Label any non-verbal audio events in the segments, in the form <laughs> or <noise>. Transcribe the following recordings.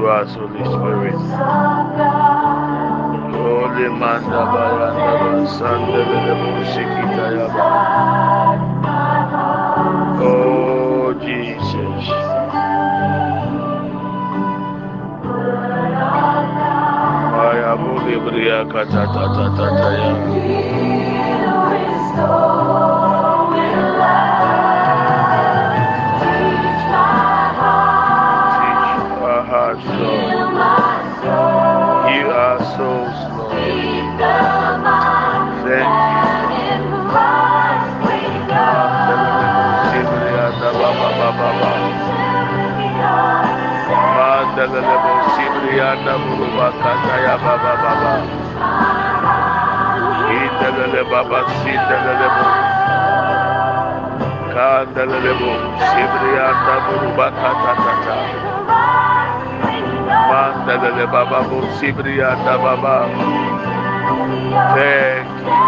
to us, Holy Spirit. Holy manda bayanda ba sanda le musiki tayaba. Inside my heart. Oh, Jesus. Word of God. Maya da buruba kata ya ba ba ba ba. Indelele baba sindelele bo kandelele bo sibriyanda buruba kata tata mandelele baba bo sibriyanda baba thank you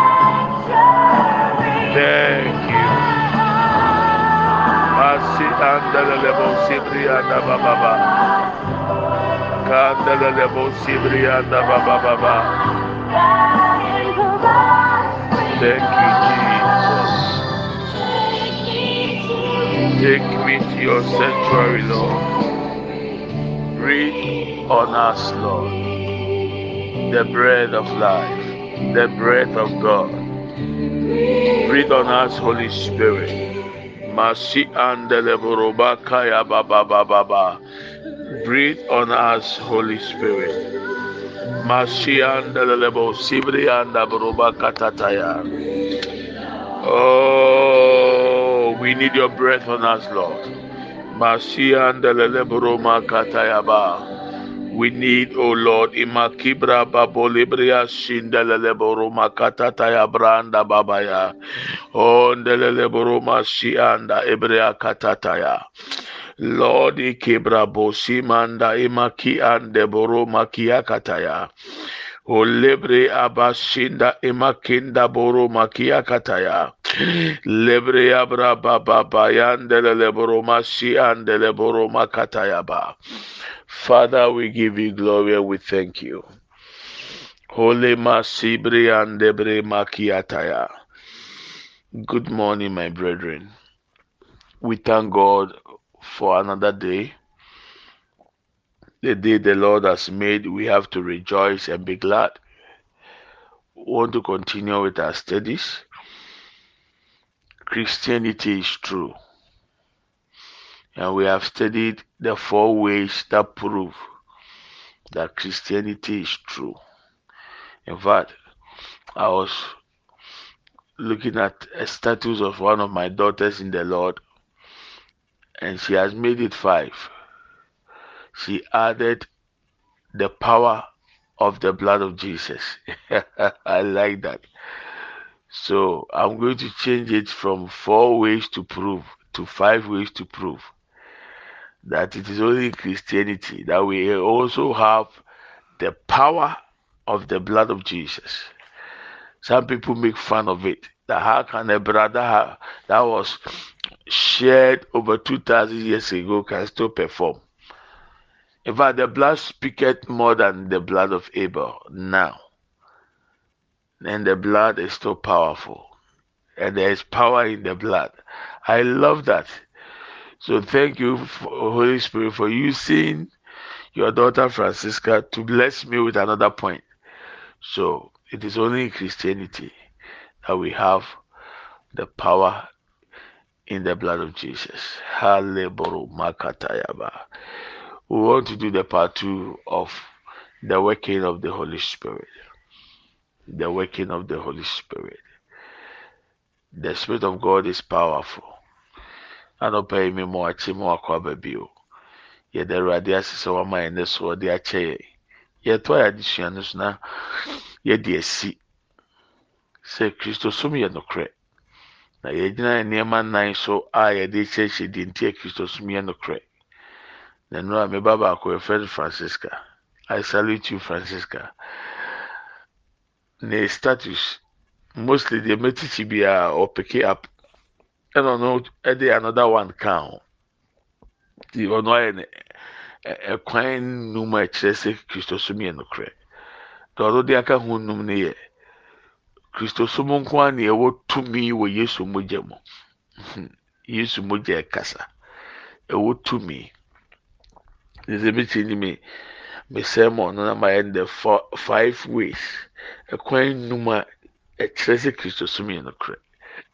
thank you masi andelele bo sibriyanda baba ba kandelele bo sibriyanda baba baba thank you Jesus. Take me to your sanctuary Lord breathe on us Lord. The bread of life the breath of God. Breathe on us Holy Spirit. Masi andele buruba kaya baba baba ba breathe on us Holy Spirit. Masi andele bo sibri anda buruba katataya. Oh, we need your breath on us, Lord. Masi andele buruma katayaba. We need, oh Lord, imakibra babolibria shindelele boroma katataya branda babaya. Oh, ndelele boroma shianda ebrea katataya. Lord, ikibra bosimanda imaki ande boroma. O lebre abashinda imakinda boroma kiakataya. Lebre abra baba bayandele boroma shiandele boroma katayaba. Father, we give you glory we thank you. Holy Masibri and Debre Makiataya. Good morning, my brethren. We thank God for another day. The day the Lord has made, we have to rejoice and be glad. We want to continue with our studies. Christianity is true. And we have studied the four ways that prove that Christianity is true. In fact, I was looking at a status of one of my daughters in the Lord, and she has made it five. She added the power of the blood of Jesus. <laughs> I like that. So I'm going to change it from four ways to prove to five ways to prove that it is only Christianity that we also have the power of the blood of Jesus. Some people make fun of it. That how can a brother that was shared over 2,000 years ago can still perform? In fact, the blood speaketh more than the blood of Abel now. And the blood is still powerful. And there is power in the blood. I love that. So thank you, Holy Spirit, for using your daughter Francisca to bless me with another point. So it is only in Christianity that we have the power in the blood of Jesus. We want to do the part two of the working of the Holy Spirit. The working of the Holy Spirit. The Spirit of God is powerful. Anɔpa yi mi ma wakye ma wakɔ aba bio. Yɛda awurade ase sɛ wama yɛn ne so ɔde akyɛ yɛn. Yɛtɔ yɛ na yɛde asi. Sɛ kristo som yɛ nokorɛ na yɛgyina nneɛma nnan so a yɛde kyerɛkyerɛ deɛ nti a kristo som yɛ nokorɛ. Na nnuro a meba baako yɛfrɛ francisca. I salute you francisca. Ne status mostly deɛ mɛtikyi biara ɔpeke up ɛna ɔno ɛde another one ka ho ti ɔno ayɛ no eh, ɛkwan eh, eh, num a ɛkyerɛ sɛ kristo som yɛ nokorɛ. Deɛ ɔno de aka ho num no yɛ kristo som nko ara na ɛwɔ tumi wɔ yesu mogya mu. Hmm, yesu mogya ɛkasa. Ɛwɔ tumi. Ne sɛ bi kyerɛ ni mi me sermon no na ma yɛ the five ways. Ɛkwan num a ɛkyerɛ sɛ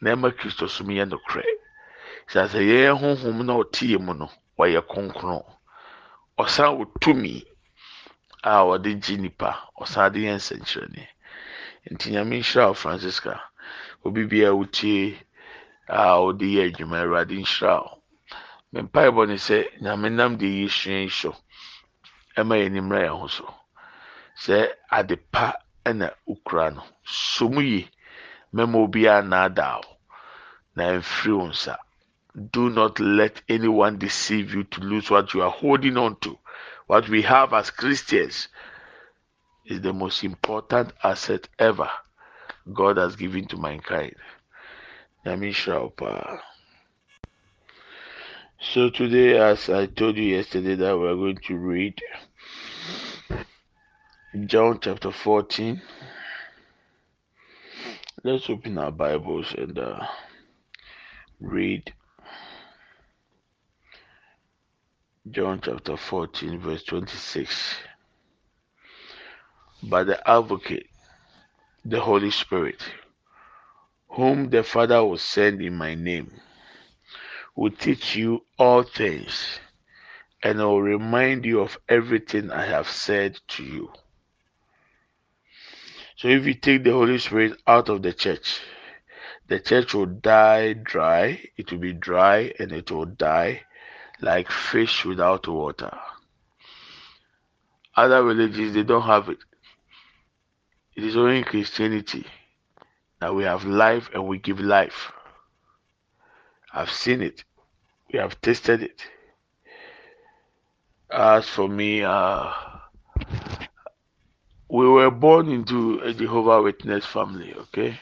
na ɛma kristo som yɛ nokorɛ. Sɛ sɛ yɛyɛ honhom na ɔte yɛ mu no ɔyɛ kronkron. Ɔsan wɔ a ɔde gye nipa ɔsan de yɛ nsɛnkyerɛnne nti nyame nhyira francisca. Obi biara wotie a ɔde yɛ adwuma awurade nhyira wo. Me mpaebɔ ne sɛ nyame nam de yi sua yi so ɛma yɛ nimra yɛn ho so. Sɛ ade pa ɛna okura no so yi mɛma obiara naadaa wo na wo nsa do not let anyone deceive you to lose what you are holding on to. What we have as Christians is the most important asset ever God has given to mankind. So today, as I told you yesterday, that we're going to read John chapter 14. Let's open our Bibles and uh, read John chapter 14, verse 26. But the advocate, the Holy Spirit, whom the Father will send in my name, will teach you all things and will remind you of everything I have said to you. So if you take the Holy Spirit out of the church, the church will die dry, it will be dry and it will die like fish without water. Other religions, they don't have it. It is only in Christianity that we have life and we give life. I've seen it. We have tasted it. As for me, uh, we were born into a Jehovah Witness family, okay?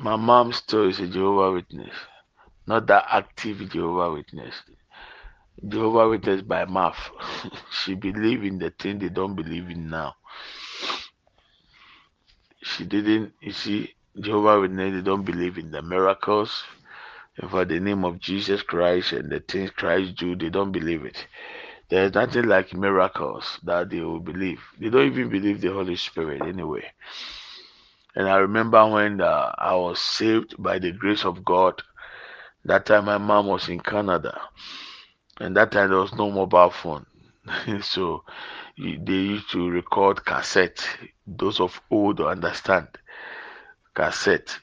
My mom still is a Jehovah Witness not that active Jehovah Witness. Jehovah Witness by mouth. <laughs> she believe in the thing they don't believe in now. She didn't. You see, Jehovah Witness they don't believe in the miracles. For the name of Jesus Christ and the things Christ do, they don't believe it. There's nothing like miracles that they will believe. They don't even believe the Holy Spirit anyway. And I remember when uh, I was saved by the grace of God that time my mom was in Canada, and that time there was no mobile phone, <laughs> so they used to record cassette. Those of old understand cassette.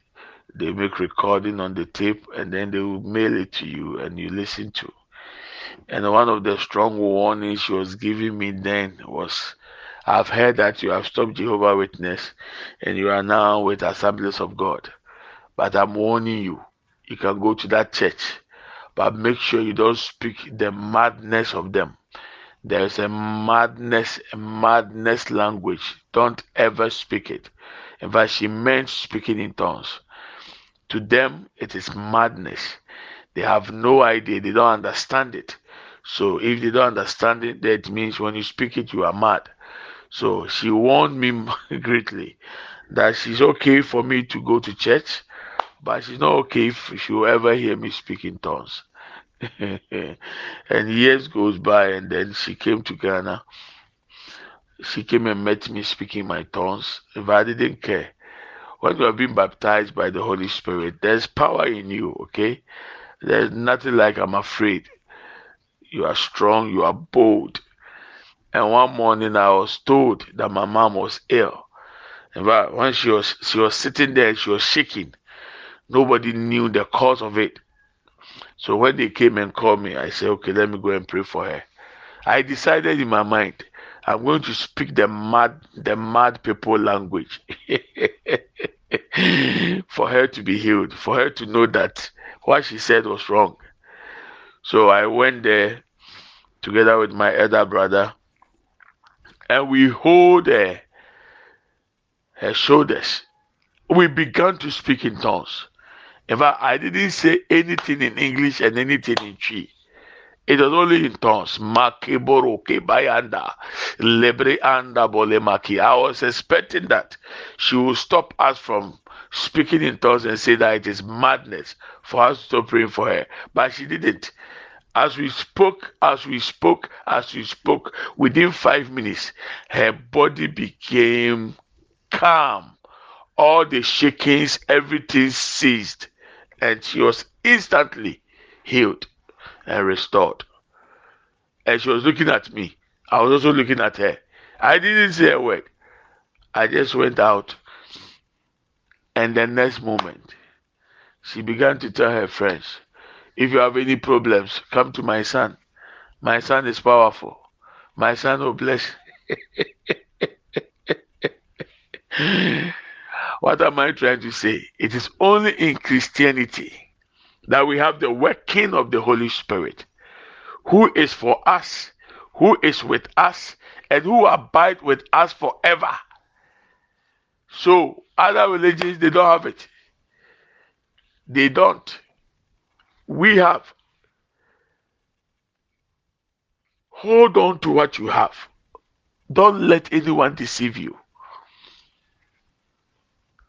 They make recording on the tape, and then they will mail it to you, and you listen to. And one of the strong warnings she was giving me then was, "I've heard that you have stopped Jehovah Witness, and you are now with Assemblies of God, but I'm warning you." you can go to that church, but make sure you don't speak the madness of them. There is a madness, a madness language. Don't ever speak it. In fact, she meant speaking in tongues. To them, it is madness. They have no idea. They don't understand it. So if they don't understand it, that means when you speak it, you are mad. So she warned me <laughs> greatly that she's okay for me to go to church but she's not okay if she will ever hear me speak in tongues. <laughs> and years goes by, and then she came to Ghana. She came and met me speaking my tongues. If I didn't care, when you have been baptized by the Holy Spirit, there's power in you. Okay, there's nothing like I'm afraid. You are strong. You are bold. And one morning I was told that my mom was ill. In fact, when she was she was sitting there, she was shaking. Nobody knew the cause of it. So when they came and called me, I said, okay, let me go and pray for her. I decided in my mind, I'm going to speak the mad, the mad people language <laughs> for her to be healed, for her to know that what she said was wrong. So I went there together with my elder brother, and we hold her, her shoulders. We began to speak in tongues. In fact, I didn't say anything in English and anything in Twi. It was only in tongues. Makeboro kebayanda, lebre anda bolemaki. I was expecting that she would stop us from speaking in tongues and say that it is madness for us to stop praying for her. But she didn't. As we spoke, as we spoke, as we spoke, within five minutes, her body became calm. All the shakings, everything ceased and she was instantly healed and restored. And she was looking at me. I was also looking at her. I didn't say a word. I just went out. And the next moment, she began to tell her friends, if you have any problems, come to my son. My son is powerful. My son will bless. <laughs> What am I trying to say? It is only in Christianity that we have the working of the Holy Spirit, who is for us, who is with us, and who abide with us forever. So other religions they don't have it. They don't. We have. Hold on to what you have. Don't let anyone deceive you.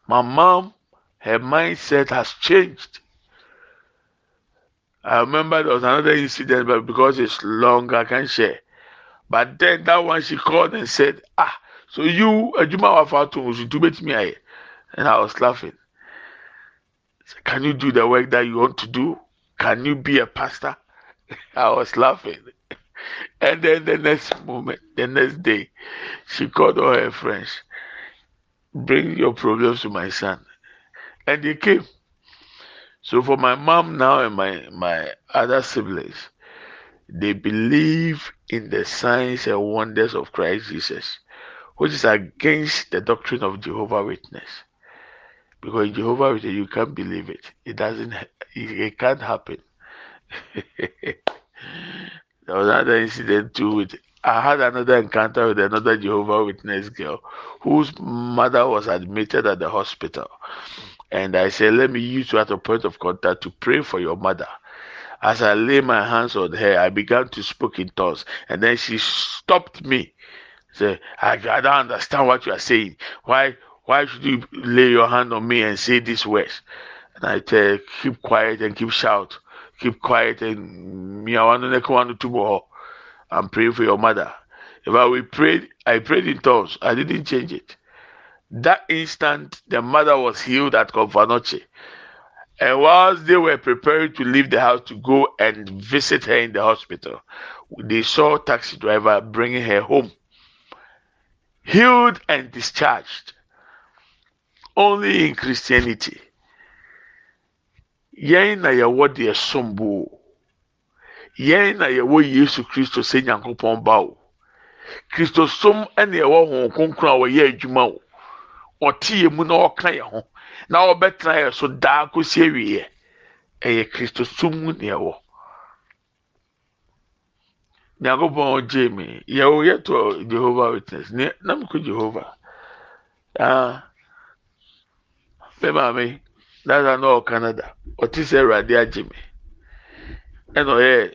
My mom, her mindset has changed. I remember there was another incident, but because it's long, I can't share. But then that one she called and said, Ah, so you, Ajuma Wafatu, should do me. And I was laughing. Can you do the work that you want to do? Can you be a pastor? I was laughing. And then the next moment, the next day, she called all her friends bring your problems to my son. And they came. So for my mom now and my, my other siblings, they believe in the signs and wonders of Christ Jesus, which is against the doctrine of Jehovah Witness. Because Jehovah Witness, you can't believe it. It doesn't. It, it can't happen. <laughs> there was another incident too with I had another encounter with another Jehovah Witness girl whose mother was admitted at the hospital. And I said, Let me use you as a point of contact to pray for your mother. As I lay my hands on her, I began to speak in tongues. And then she stopped me. Say, I, I don't understand what you are saying. Why why should you lay your hand on me and say these words? And I tell keep quiet and keep shout. Keep quiet and. I'm praying for your mother. If I we prayed, I prayed in tongues. I didn't change it. That instant, the mother was healed at Komfo Anokye. And whilst they were preparing to leave the house to go and visit her in the hospital, they saw a taxi driver bringing her home, healed and discharged. Only in Christianity. Yɛn na yɛwɔ deɛ som yɛn na yɛwɔ yesu kristo sɛ nyankopɔn ba o kristosom ɛna ɛwɔ honhom kronkron a wɔyɛ adwuma o ɔte yɛ mu na ɔka yɛ ho. Na ɔbɛtena yɛ so daa kɔsi awieɛ ɛyɛ kristosom mu na ɛwɔ nyankopɔn gye me. Yɛwɔ yɛtɔ jehova witness. Ne nam ko jehova ah bɛ maame dada na ɔwɔ canada ɔte sɛ awurade agye me. Ɛna ɔyɛ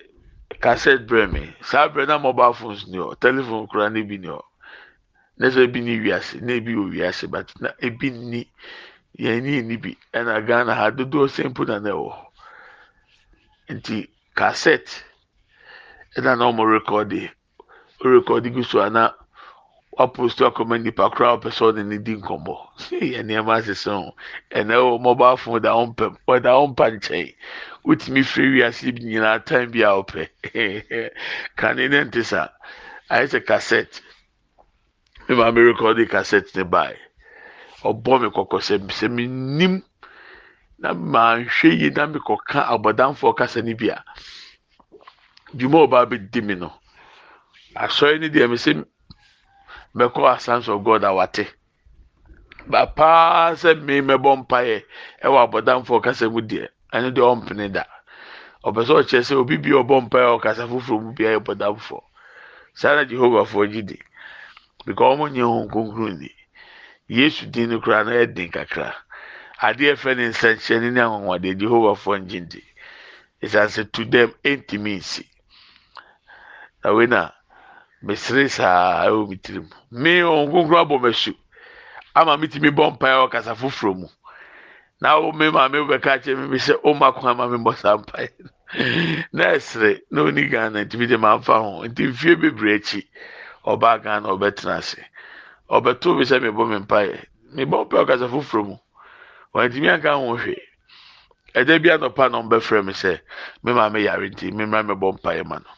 cassette brɛ me. Saa brɛ na mobile phones ni hɔ telephone kura ne bi ni hɔ ne sɛ ebi ni wiase na ebi wɔ wiase but na ebi ni yɛn ni ni bi. Ɛna ghana ha dodoɔ sɛmpo na na ɛwɔ nti cassette ɛna na ɔmo rekɔdi rekɔdi gu so ana waposto akɔma nipa koraa ɔpɛ sɛ ɔde ne di nkɔmɔ <laughs> yɛ nneɛma asesa o ɛna ɛwɔ mobile phone da ɔmpɛ ɔda ɔmpa nkyɛn. Wotumi firi wiase nyinaa time bi a ɔpɛ <laughs> kane ne nte sa ayɛ sɛ cassette. Mi maa mi rekɔdi cassette ne baae ɔbɔ mi kɔkɔ sɛ sɛ mi nim na maa nhwɛ yie na mi kɔka abɔdanfoɔ kasa ne bi a dwuma ɔbaa bi di mi no asɔre ne deɛ mi sɛ mɛkɔ asans god a wate. Ba paa sɛ mi mɛbɔ mpaeɛ ɛwɔ abɔdanfoɔ kasa mu deɛ ɛno deɛ ɔmpene da. Ɔpɛ sɛ ɔkyerɛ sɛ obi bi ɔbɔ mpaeɛ ɔkasa foforɔ mu bi ayɛ bɔdanfoɔ saa na jehovafoɔ gyi di. Because wɔn nyɛ wɔn konkron ni. Yesu din no koraa na yɛ den kakra. Adeɛ fɛ ne nsɛnkyerɛnne ne anwanwadeɛ jehovafoɔ ngye ndi ɛsan to them ɛntumi nsi. Na wei na mesere saa ɛwɔ mi tirim me wɔn konkron abɔ m'asu ama mi ti mi bɔ mpaeɛ ɔkasa foforɔ mu. Na wo me maame bɛka kyerɛ mi sɛ o ma kwan ama mi bɔ saa mpaeɛ <laughs> na ɛsere na oni ghana ntumi de ma nfa ho. Nti mfie bebree akyi ɔbaa ghana ɔbɛtena ase. Ɔbɛto mi sɛ mi bɔ mi mpaeɛ mi bɔ mpaeɛ ɔkasa foforɔ mu. Wɔn ntumi anka ho hwee ɛdɛ bi anɔpa na ɔbɛfrɛ mi sɛ me maame yare nti mi mra mi bɔ mpaeɛ ma no.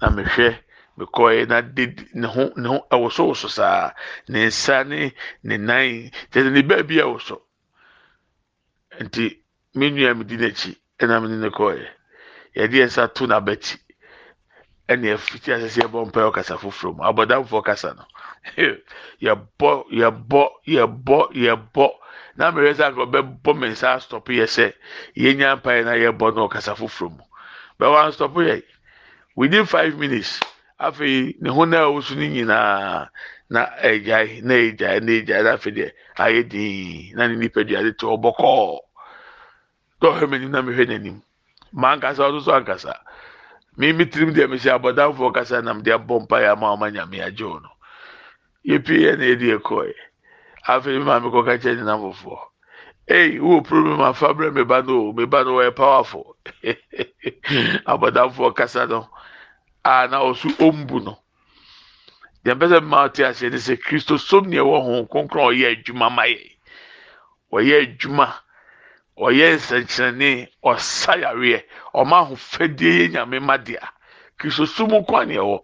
Na mi hwɛ mi kɔɛ na de ne ho ne ho ɛwɔ so wɔ so saa. Ne nsa ne ne nan kyerɛ ne baabi so. Nti me nua mi di n'akyi ɛna mi ne ne kɔɛ yɛde yɛn nsa to n'abɛti ɛna ɛfiti asɛsɛ yɛbɔ mpaeɛ ɔkasa foforɔ mu. Abɔdanfoɔ kasa no. Yɛbɔ yɛbɔ yɛbɔ yɛbɔ. Na mmerɛ sɛ akɔ bɛbɔ me nsa astɔpo yɛ sɛ yɛnya mpaeɛ na yɛbɔ na ɔkasa foforɔ mu. Bɛwɔ astɔpo yɛ within five minutes afei ne ho na ɛwɔ so no nyinaa na ɛgyae na ɛgyae na ɛgyae na afei deɛ ayɛ dinn. Na ne nipadua de te hɔ bɔkɔɔ dɔɔhwɛ m'anim na mehwɛ n'anim. Ma ankasa ɔno ankasa. Me tirim deɛ mehyɛ abɔdanfoɔ kasa nam de abɔ mpaeɛ ama ɔma nyame agye wo no. Yɛpie yɛ na yɛde ɛkɔɛ afei me maame kɔka kyerɛ ne nam fofoɔ ei wowɔ problem afa brɛ me ba no o. Me ba no wɔyɛ powerful. <laughs> Abɔdanfoɔ kasa no a na ɔso ɔmbu no. Deɛ mpɛ sɛ mma ɔte aseɛ ne sɛ kristo som neɛ ɛwɔ ho kronkron a ɔyɛ adwuma ma yɛ ɔyɛ adwuma ɔyɛ nsɛnkyerɛnne ɔsa yareɛ ɔma ahofadie yɛ nyame ma dea. Kristo som kwan neɛ ɛwɔ.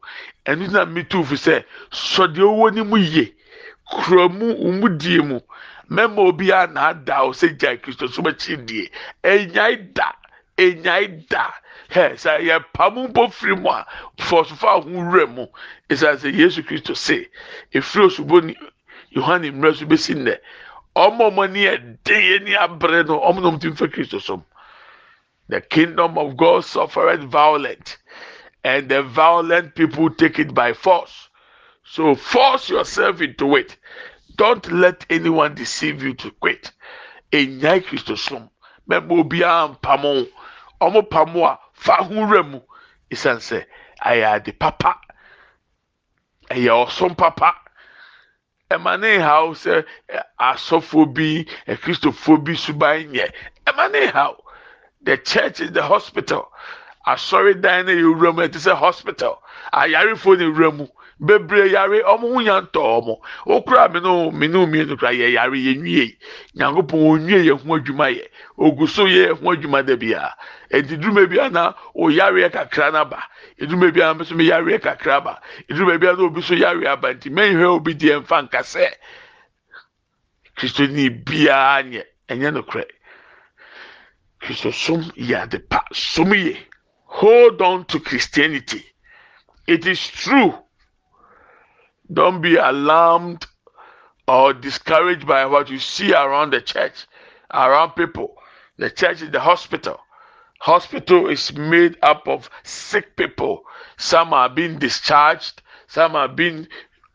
Ɛno na metu fo sɛ sɔ ɔwɔ ne mu yie kura mu mu die mu. Mɛma obiara na ada o sɛ gya kristo som akyi die. Ɛnyae da ɛnyae da. Hɛ sɛ yɛ pam mpo firi mu a fɔsofo aho wura mu ɛsiane sɛ yesu kristo se efiri osubɔ ni yohane mmerɛ so besi nnɛ ɔmo ɔmo ani ɛden yɛ ni abere no ɔmo na ɔmo ti nfɛ kristo som the kingdom of god suffered violent and the violent people take it by force. So force yourself into it. Don't let anyone deceive you to quit. Enyai kristo som mɛma obiara mpamo ɔmo pamo a fa ho wura mu. Esan sɛ ayɛ ade papa. Ɛyɛ ɔsom papa. Ɛma ne haw sɛ asɔfoɔ bi akristofoɔ bi suban nyɛ. Ɛma ne haw the church is the hospital. Asɔredan na yɛ wura mu ɛte sɛ hospital. Ayarefoɔ na wura mu bebree yare ɔmo ho nya ntɔ ɔmo okura mi no mi no mienu kura yɛ yare yɛ nwie nyankopɔn onwie yɛ ho adwuma yɛ ogu so yɛ ho adwuma da bia. Eti duruma bia na oyare kakra na ba. Eduruma bia na mi yare kakra ba. Eduruma bia na obi so yare aba nti mɛnhwɛ obi deɛ nfa nkasɛ kristoni biara nyɛ ɛnyɛ no korɛ kristo som yɛ ade pa som yɛ hold on to christianity. It is true. Don't be alarmed or discouraged by what you see around the church, around people. The church is the hospital. Hospital is made up of sick people. Some are being discharged, some are being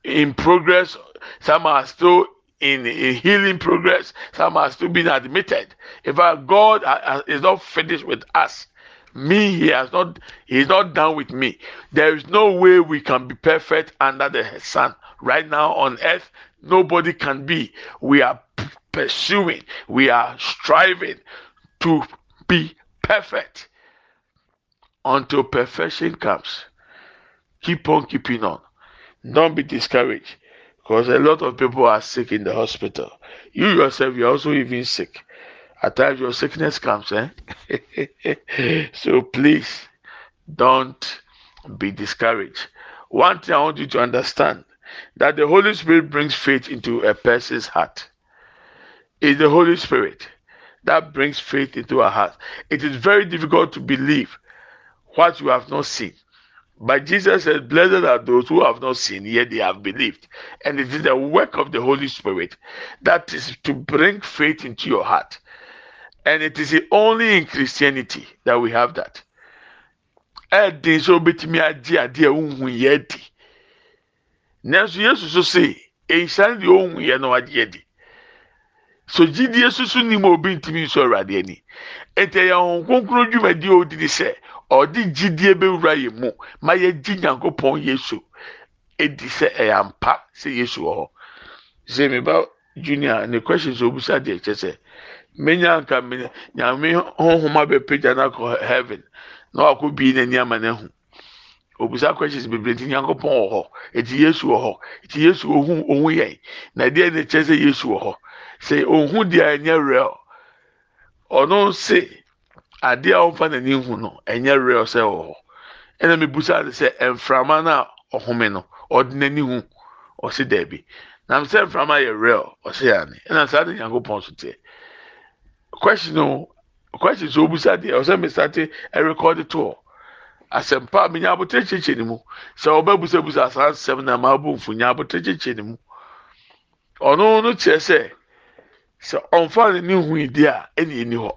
in progress, some are still in, in healing progress, some are still being admitted. In fact, God uh, uh, is not finished with us. Me, He has not, He is not done with me. There is no way we can be perfect under the sun. Right now on earth, nobody can be. We are pursuing, we are striving to be perfect until perfection comes. Keep on keeping on. Don't be discouraged because a lot of people are sick in the hospital. You yourself, you're also even sick. At times, your sickness comes, eh? <laughs> so please don't be discouraged. One thing I want you to understand that the Holy Spirit brings faith into a person's heart. It's the Holy Spirit that brings faith into our heart. It is very difficult to believe what you have not seen. But Jesus said, Blessed are those who have not seen, yet they have believed. And it is the work of the Holy Spirit that is to bring faith into your heart. And it is only in Christianity that we have that. ɛɛden sɛ obetumi agye adeɛ ohun yɛ di nanso yesu so se nhyɛn deɛ ohun yɛ no agye di so gyidie soso nim a obi ntumi nso awurade ani. Nti ɛyɛ wɔn nkonkoro dwumadi a odi sɛ ɔde gyidie bewura yɛ mu ma yɛgye nyankopɔn yesu. Edi sɛ ɛyɛ ampa sɛ yesu wɔ hɔ. Sɛ meba junior ne questions obusa deɛ kyɛ sɛ menya nka me nyame honhom abɛpagya no akɔ heaven na wakɔ bii n'ani ama n'ahu. Obisa questions bebree nti nyankopɔn wɔ hɔ. Eti yesu wɔ hɔ. Eti yesu ohun ohun yɛn. Na deɛ ne kyɛ sɛ yesu wɔ hɔ. Sɛ ohun deɛ ɛnyɛ real. Ɔno se adeɛ a ɔfa n'ani hu no ɛnyɛ real sɛ wɔ hɔ. Ɛna mebusa de sɛ mframa no a ɔhome no ɔde n'ani hu? Ɔsi dɛbi nam sɛ mframa yɛ real ɔsi yɛ ani ɛna saa de nyankopɔn so teɛ. Question no question sɛ obusa deɛ ɔsɛ mesate ɛrekɔde toɔ asɛmpa a menya abotire kyekyɛ ne mu. Sɛ ɔbɛbusabusa saa nsɛm na ma abo nfu nya abotire kyekyɛ ne mu. Ɔno no kyerɛ sɛ sɛ ɔnfa ne ne hu yi a ɛna ɛni hɔ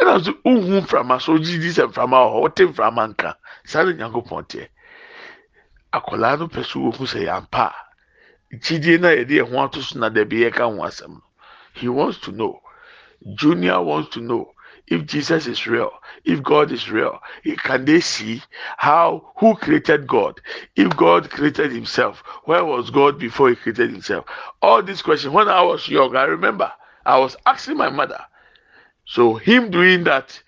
ɛna nso uhu mframa so ogyi di sɛ mframa wɔ hɔ ɔte mframa nka. Saa ne nyankopɔn teɛ akwadaa no pɛ so wɔ mu sɛ yampa. A gyidie na yɛde yɛn ho ato so na dɛbi yɛka ho asɛm no. He wants to know junior wants to know if Jesus is real, if God is real, can they see how who created God? If God created himself, where was God before he created himself? All these questions. When I was young, I remember I was asking my mother. So him doing that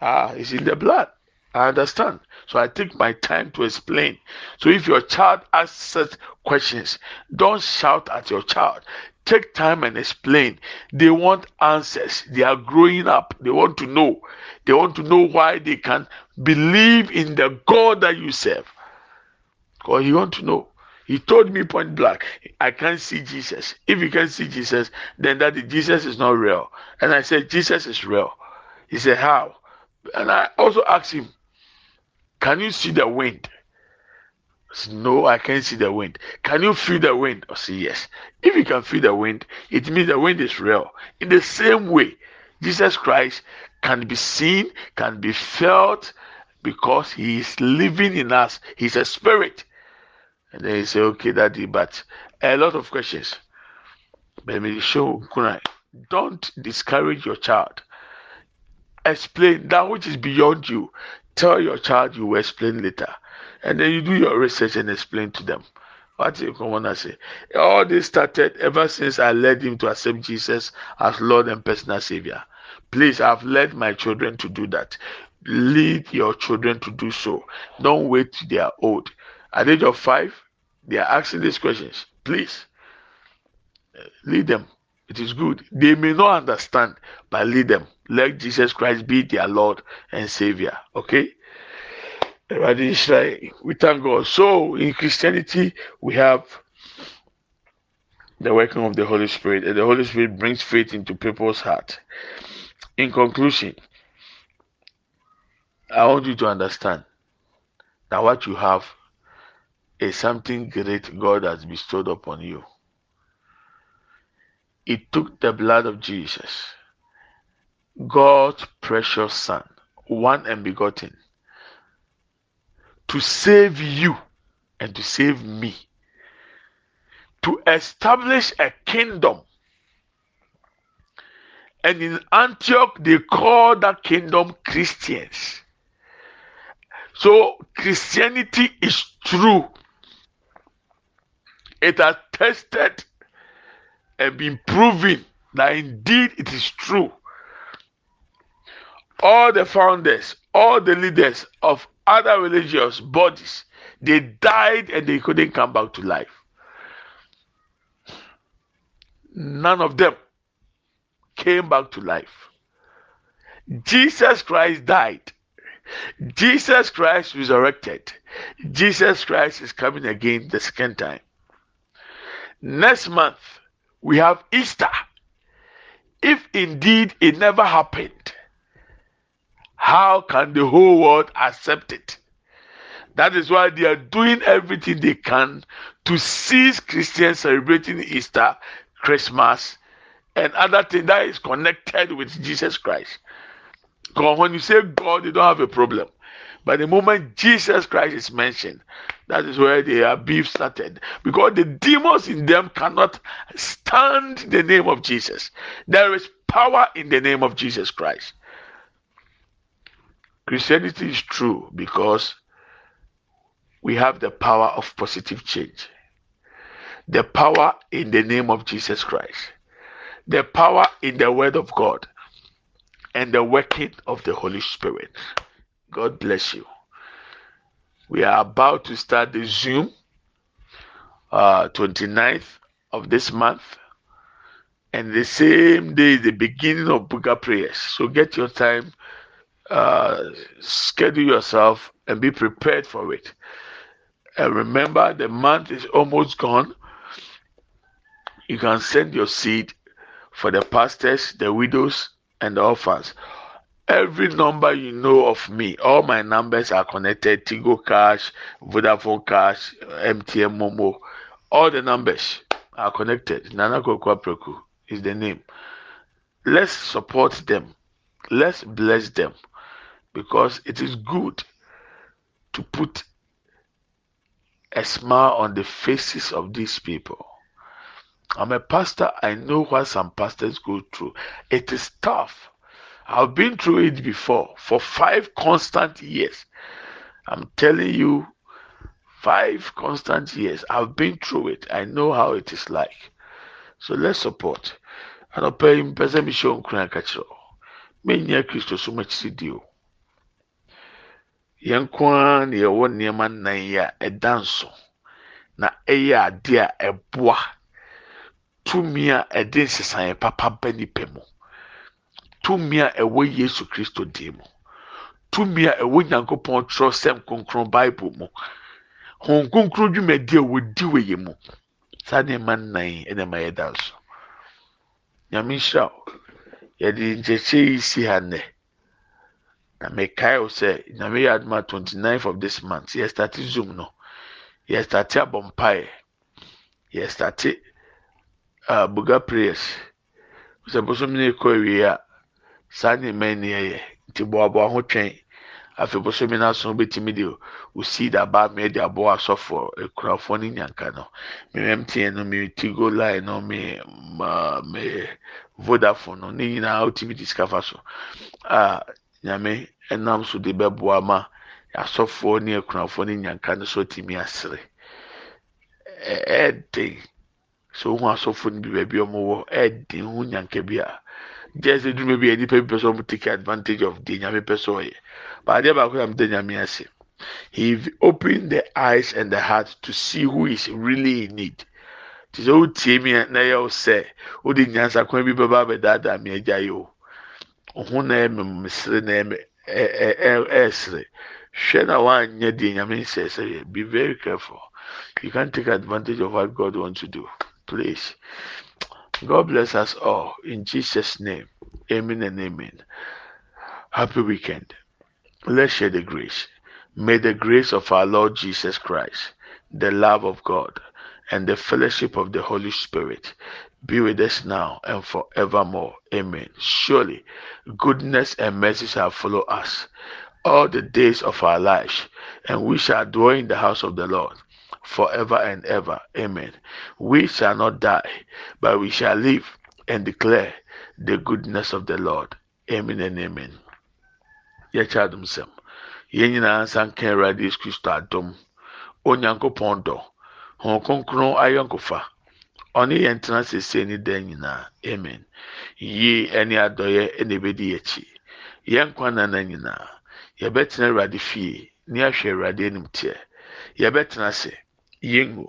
uh, is in the blood. I understand. So I take my time to explain. So if your child asks such questions, don't shout at your child take time and explain. They want answers. They are growing up. They want to know. They want to know why they can believe in the God that you serve. Because you want to know. He told me point blank, I can't see Jesus. If you can't see Jesus, then that Jesus is not real. And I said, Jesus is real. He said, How? And I also asked him, Can you see the wind? No, I can't see the wind. Can you feel the wind? I say yes. If you can feel the wind, it means the wind is real. In the same way, Jesus Christ can be seen, can be felt, because he is living in us. He's a spirit. And then you say, okay, daddy, but a lot of questions. Me show don't discourage your child. Explain that which is beyond you. Tell your child you will explain later and then you do your research and explain to them. What you come on and say? All this started ever since I led him to accept Jesus as Lord and personal Savior. Please, I've led my children to do that. Lead your children to do so. Don't wait till they are old. At the age of five, they are asking these questions. Please, lead them. It is good. They may not understand, but lead them. Let Jesus Christ be their Lord and Savior. Okay? We thank God. So in Christianity, we have the working of the Holy Spirit, and the Holy Spirit brings faith into people's heart. In conclusion, I want you to understand that what you have is something great God has bestowed upon you. It took the blood of Jesus, God's precious Son, one and begotten to save you and to save me, to establish a kingdom. And in Antioch, they call that kingdom Christians. So Christianity is true. It has tested and been proven that indeed it is true. All the founders, all the leaders of other religious bodies, they died and they couldn't come back to life. None of them came back to life. Jesus Christ died. Jesus Christ resurrected. Jesus Christ is coming again the second time. Next month, we have Easter. If indeed it never happened, how can the whole world accept it? That is why they are doing everything they can to cease Christians celebrating Easter, Christmas, and other things that is connected with Jesus Christ. Because when you say God, you don't have a problem. But the moment Jesus Christ is mentioned, that is where their beef started. Because the demons in them cannot stand the name of Jesus. There is power in the name of Jesus Christ. Christianity is true because we have the power of positive change. The power in the name of Jesus Christ. The power in the word of God. And the working of the Holy Spirit. God bless you. We are about to start the Zoom, uh, 29th of this month. And the same day, the beginning of Buga prayers. So get your time, uh, schedule yourself, and be prepared for it. And remember, the month is almost gone. You can send your seed for the pastors, the widows, and the orphans every number you know of me, all my numbers are connected. Tigo Cash, Vodafone Cash, MTN Momo, all the numbers are connected. Nana Kokwa Preku is the name. Let's support them. Let's bless them because it is good to put a smile on the faces of these people. I'm a pastor. I know what some pastors go through. It is tough I've been through it before for five constant years. I'm telling you, five constant years. I've been through it. I know how it is like. So let's support. anɔpa yi mpɛ sɛ mehyɛ wo kristo so makyiri di yɛn nko ara na yɛwɔ nneɛma nnan yi a ɛda nso. Na ɛyɛ ade a ɛboa. Tumi a ɛde nsesaeɛ papa ba nipa mu. Tumi a ɛwɔ yesu kristo din mu. Tumi a ɛwɔ nyankopɔn twerɛ sɛm kronkron bible mu. Hon kronkron dwumadi a wɔdi wɔ yɛ mu. Saa nneɛma nnan ɛna ɛma yɛda so nyame nhyira wo. Yɛde nkyɛkyɛ yi si ha nnɛ na mekae wo sɛ nyame yɛ adoma 29 of this month. Yɛstate zoom no. Yɛstate abɔ mpaeɛ yɛstate uh, buga prayers. Sɛ bosom ne kɔ awie a saa nneɛma ni yɛyɛ. Nti boaboa ho twɛn. Afei bosomi n'aso betumi de osi daba mmea de aboa asɔfo ekurafoɔ ne nyanka no. Me mtn no me tigo line no me ma me vodafone no ne nyinaa otumi de sika fa so. A nyame ɛnam so de bɛboa ma asɔfoɔ ne ekurafoɔ ne nyanka no so tumi asere. Ɛɛden so ohun asɔfoɔ no bi baabi a wɔwɔ ɛɛden ho nyanka bi a gye sɛ dwuma bi a nipa bi pɛ sɛ ɔmo take advantage of deɛ nyame pɛ sɛ ɔyɛ. But adeɛ baako yam de nyame ase. He opened the eyes and the heart to see who is really in need. Te sɛ wotie mi na ɛyɛ wo sɛ wode nyansa kwan bi bɛba abɛdaadaa mi agya yi o ɔho na ɛmɛ mesere na ɛmɛ ɛɛ ɛɛsere hwɛ na wanyɛ deɛ nyame nsɛ sɛ yɛ be very careful you can't take advantage of what God wants to do please. God bless us all. In Jesus' name. Amen and amen. Happy weekend. Let's share the grace. May the grace of our Lord Jesus Christ, the love of God, and the fellowship of the Holy Spirit be with us now and forevermore. Amen. Surely, goodness and mercy shall follow us all the days of our lives, and we shall dwell in the house of the Lord forever and ever. Amen. We shall not die, but we shall live and declare the goodness of the Lord. Amen and amen. Yɛkyɛ adom sɛm. Yɛn nyinaa nsa nka Awurade Yesu Kristo adom. Onyankopɔn dɔ. Kronkron ayɔnkofa. Ɔne yɛn tena sese ne dan nyinaa amen. Yie ɛne adɔyɛ ɛna ebedi akyi yɛn nkwa nana nyinaa yɛbɛtena awurade fie ne ahwɛ awurade anim teɛ yɛbɛtena ase yɛngu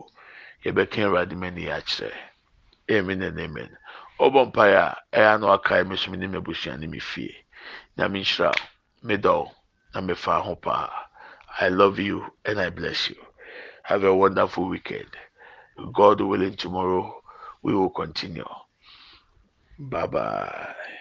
yɛbɛka awurade mani akyerɛ amen and amen. Ɔbɔ mpaeɛ a ɛyɛ ano akae me so me ne m'abusua ne me fie. Nyame nhyira me dɔw na mefa ho paa. I love you and i bless you. Have a wonderful weekend. God willing tomorrow we will continue. Bye bye